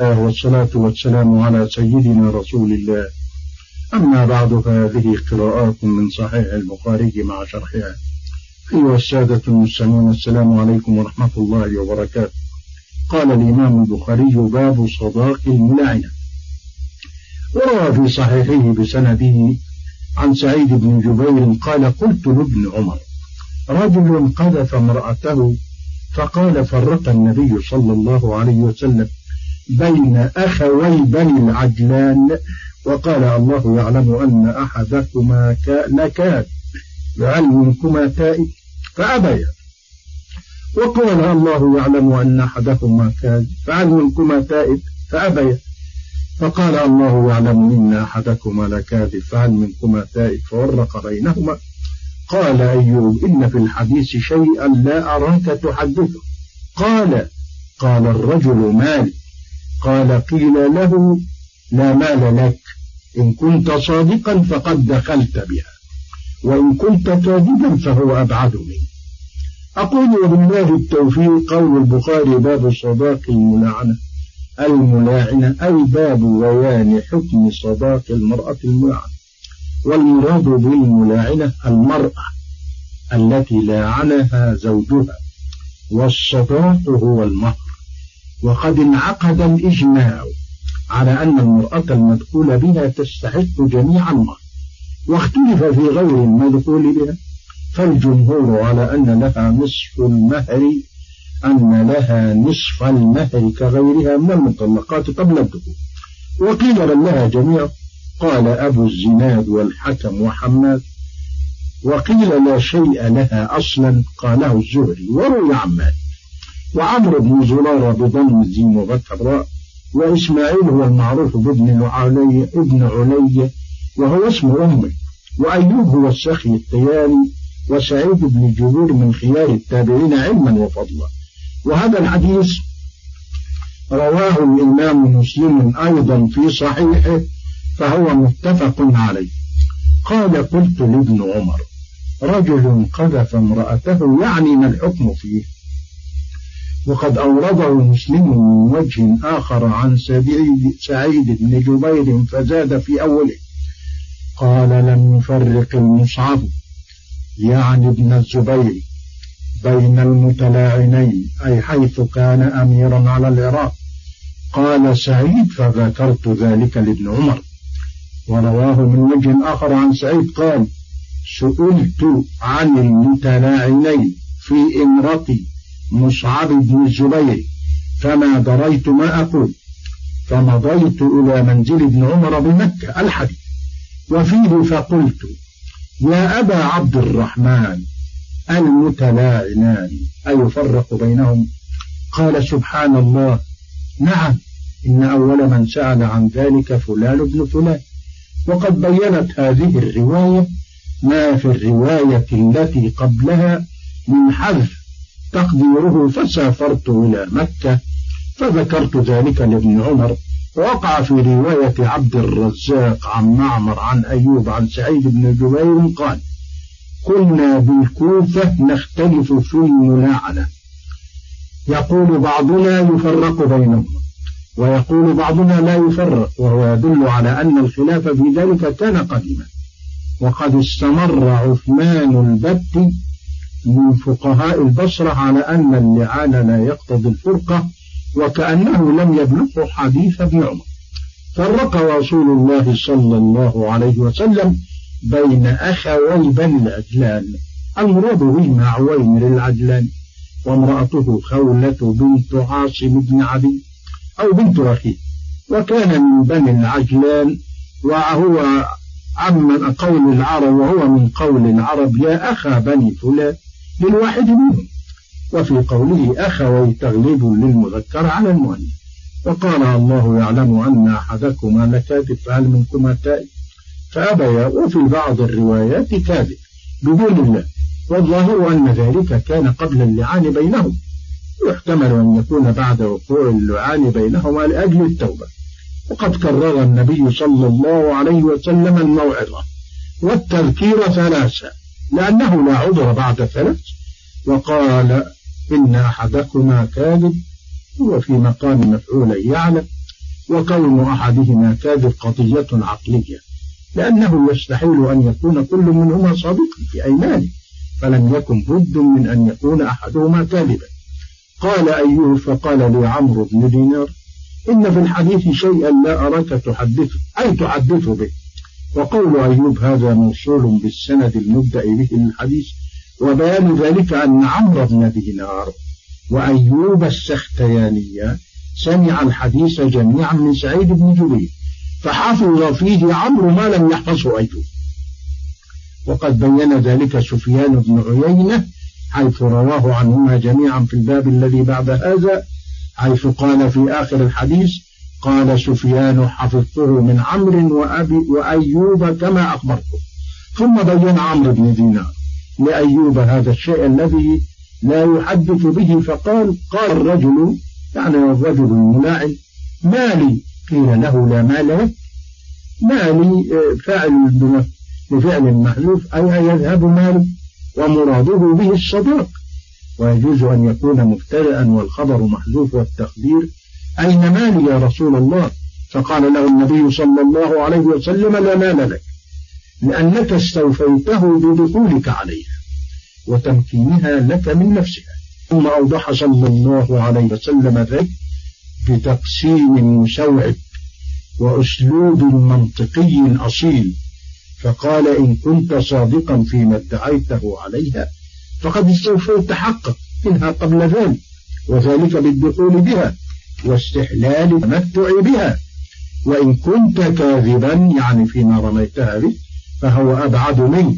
والصلاة والسلام على سيدنا رسول الله. أما بعد فهذه قراءات من صحيح البخاري مع شرحها. أيها السادة المستمعون السلام عليكم ورحمة الله وبركاته. قال الإمام البخاري باب صداق الملاعنة وروى في صحيحه بسنده عن سعيد بن جبير قال قلت لابن عمر رجل قذف امرأته فقال فرق النبي صلى الله عليه وسلم. بين أخوي بني العجلان وقال الله يعلم أن أحدكما لكاد بعلمكما تائب فأبيا. وقال الله يعلم أن أحدكما كاد فعلمكما تائب فأبيا. فقال الله يعلم إن أحدكما لكاذب فهل منكما تائب فورق بينهما. قال أيوب إن في الحديث شيئا لا أراك تحدثه. قال قال الرجل مالي قال قيل له لا مال لك. إن كنت صادقا فقد دخلت بها. وإن كنت كاذبا فهو أبعد منه أقول وبالله التوفيق قول البخاري باب الصداق الملاعنة الملاعنة أي باب بيان حكم صداق المرأة الملاعنة والمراد بالملاعنة المرأة التي لاعنها زوجها. والصداق هو المهر وقد انعقد الإجماع على أن المرأة المدخول بها تستحق جميع المهر واختلف في غير المدخول بها. فالجمهور على أن لها نصف المهر أن لها نصف المهر كغيرها من المطلقات قبل الدخول وقيل بل لها جميع قال أبو الزناد والحكم وحماد. وقيل لا شيء لها أصلا قاله الزهري وروي عن مالك. وعمرو بن زرارة بضم الزين وفتح الراء وإسماعيل هو المعروف بابن علي ابن علي وهو اسم أمه وأيوب هو السخي الطيالي وسعيد بن جبير من خيار التابعين علما وفضلا. وهذا الحديث رواه الإمام مسلم أيضا في صحيحه فهو متفق عليه. قال قلت لابن عمر رجل قذف امرأته يعني ما الحكم فيه؟ وقد أورده مسلم من وجه آخر عن سعيد بن جبير فزاد في أوله. قال لم يفرق المصعب. يعني ابن الزبير. بين المتلاعنين أي حيث كان أميرا على العراق. قال سعيد فذكرت ذلك لابن عمر. ورواه من وجه آخر عن سعيد قال سئلت عن المتلاعنين في إمرتي مصعب بن الزبير فما دريت ما أقول فمضيت إلى منزل ابن عمر بمكة الحديث وفيه فقلت يا أبا عبد الرحمن المتلاعنان أيفرق بينهم قال سبحان الله نعم إن أول من سأل عن ذلك فلان بن فلان وقد بينت هذه الرواية ما في الرواية التي قبلها من حذف تقديره فسافرت إلى مكة فذكرت ذلك لابن عمر وقع في رواية عبد الرزاق عن معمر عن أيوب عن سعيد بن جبير قال كنا بالكوفة نختلف في الملاعنة يقول بعضنا يفرق بينهما ويقول بعضنا لا يفرق وهو يدل على أن الخلاف في ذلك كان قديما. وقد استمر عثمان البتي من فقهاء البصرة على أن اللعان لا يقتضي الفرقة وكأنه لم يبلغه حديث ابن عمر. فرق رسول الله صلى الله عليه وسلم بين أخوي بني العجلان. المراد بهما عويمر العجلان وامرأته خولة بنت عاصم بن عدي أو بنت رخيل وكان من بني العجلان وهو عمن قول العرب وهو من قول العرب يا أخا بني فلان. للواحد منهم وفي قوله أخوي تغليب للمذكر على المؤنث. وقال الله يعلم أن أحدكما لكاذب فهل منكما تائب فأبيا وفي بعض الروايات كاذب بدون الله. والظاهر أن ذلك كان قبل اللعان بينهم. يحتمل أن يكون بعد وقوع اللعان بينهما لأجل التوبة. وقد كرر النبي صلى الله عليه وسلم الموعظة. والتذكير ثلاثة. لأنه لا عذر بعد ثلاث. وقال إن أحدكما كاذب هو في مقام مفعول يعلم وكون أحدهما كاذب قضية عقلية. لأنه يستحيل أن يكون كل منهما صادقا في أيمانه فلم يكن بد من أن يكون أحدهما كاذبا. قال أيوب فقال لي عمرو بن دينار إن في الحديث شيئا لا أراك تحدثه أي تحدث به. وقول أيوب هذا موصول بالسند المبدأ به للحديث وبيان ذلك أن عمرو بن دينار وأيوب السختياني سمع الحديث جميعا من سعيد بن جبير فحفظ فيه عمرو ما لم يحفظه أيوب. وقد بين ذلك سفيان بن عيينة حيث رواه عنهما جميعا في الباب الذي بعد هذا حيث قال في آخر الحديث قال سفيان حفظته من عمرو وأبي وأيوب كما أخبرته. ثم بين عمرو بن دينار. لأيوب هذا الشيء الذي لا يحدث به. فقال قال الرجل يعني الرجل الملاعن مالي قيل له لا مال لك مالي آه، فاعل بفعل محذوف أي يذهب مالي ومراده به الصداق. ويجوز أن يكون مبتدأ والخبر محذوف والتقدير أين مالي يا رسول الله؟ فقال له النبي صلى الله عليه وسلم لا مال لك لأنك استوفيته بدخولك عليها وتمكينها لك من نفسها. ثم أوضح صلى الله عليه وسلم ذلك بتقسيم مشوعب وأسلوب منطقي أصيل. فقال إن كنت صادقا فيما ادعيته عليها فقد استوفيت حقك منها قبل ذلك وذلك بالدخول بها. واستحلال التمتع بها. وإن كنت كاذبا يعني فيما رميتها به فهو أبعد منك.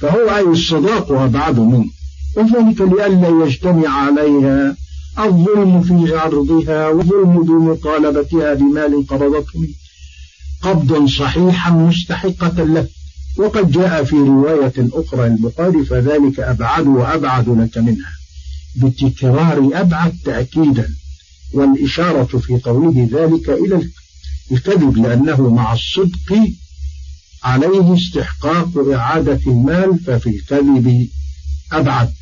فهو أي الصداق أبعد منك. وذلك لئلا يجتمع عليها الظلم في عرضها والظلم بمطالبتها بمال قبضته. قبضا صحيحا مستحقة له. وقد جاء في رواية أخرى البخاري فذلك أبعد وأبعد لك منها. بتكرار أبعد تأكيدا. والإشارة في قوله ذلك إلى الكذب لأنه مع الصدق عليه استحقاق إعادة المال ففي الكذب أبعد.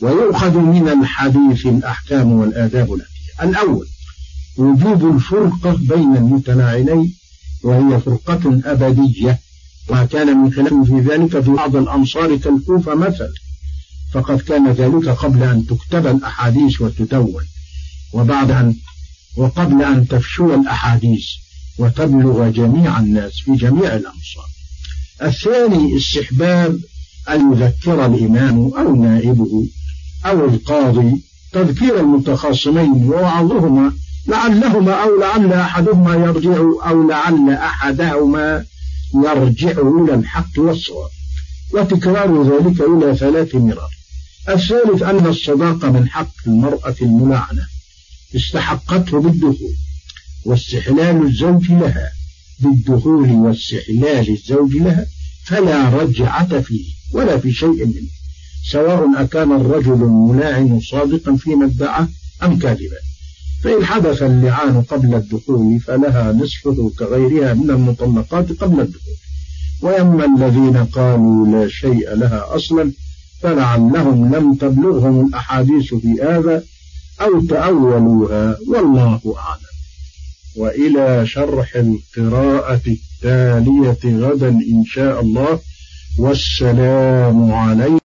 ويؤخذ من الحديث الأحكام والآداب الأتية الأول وجوب الفرقة بين المتلاعنين وهي فرقة أبدية وكان من خلاف في ذلك في بعض الأمصار كالكوفة مثلا. فقد كان ذلك قبل أن تكتب الأحاديث وتدون. وبعد أن وقبل أن تفشو الأحاديث وتبلغ جميع الناس في جميع الأمصار. الثاني استحباب أن يذكر الإمام أو نائبه أو القاضي تذكير المتخاصمين ووعظهما لعلهما أو لعل أحدهما يرجع أو لعل أحدهما يرجع إلى الحق والصواب. وتكرار ذلك إلى ثلاث مرار. الثالث أن الصداقة من حق المرأة الملاعنة استحقته بالدخول واستحلال الزوج لها بالدخول واستحلال الزوج لها فلا رجعة فيه ولا في شيء منه سواء أكان الرجل الملاعن صادقا فيما ادعى أم كاذبا. فإن حدث اللعان قبل الدخول فلها نصفه كغيرها من المطلقات قبل الدخول. وأما الذين قالوا لا شيء لها أصلا فلعلهم لم تبلغهم الأحاديث في هذا أو تأولوها والله أعلم. وإلى شرح القراءة التالية غدا إن شاء الله. والسلام عليكم.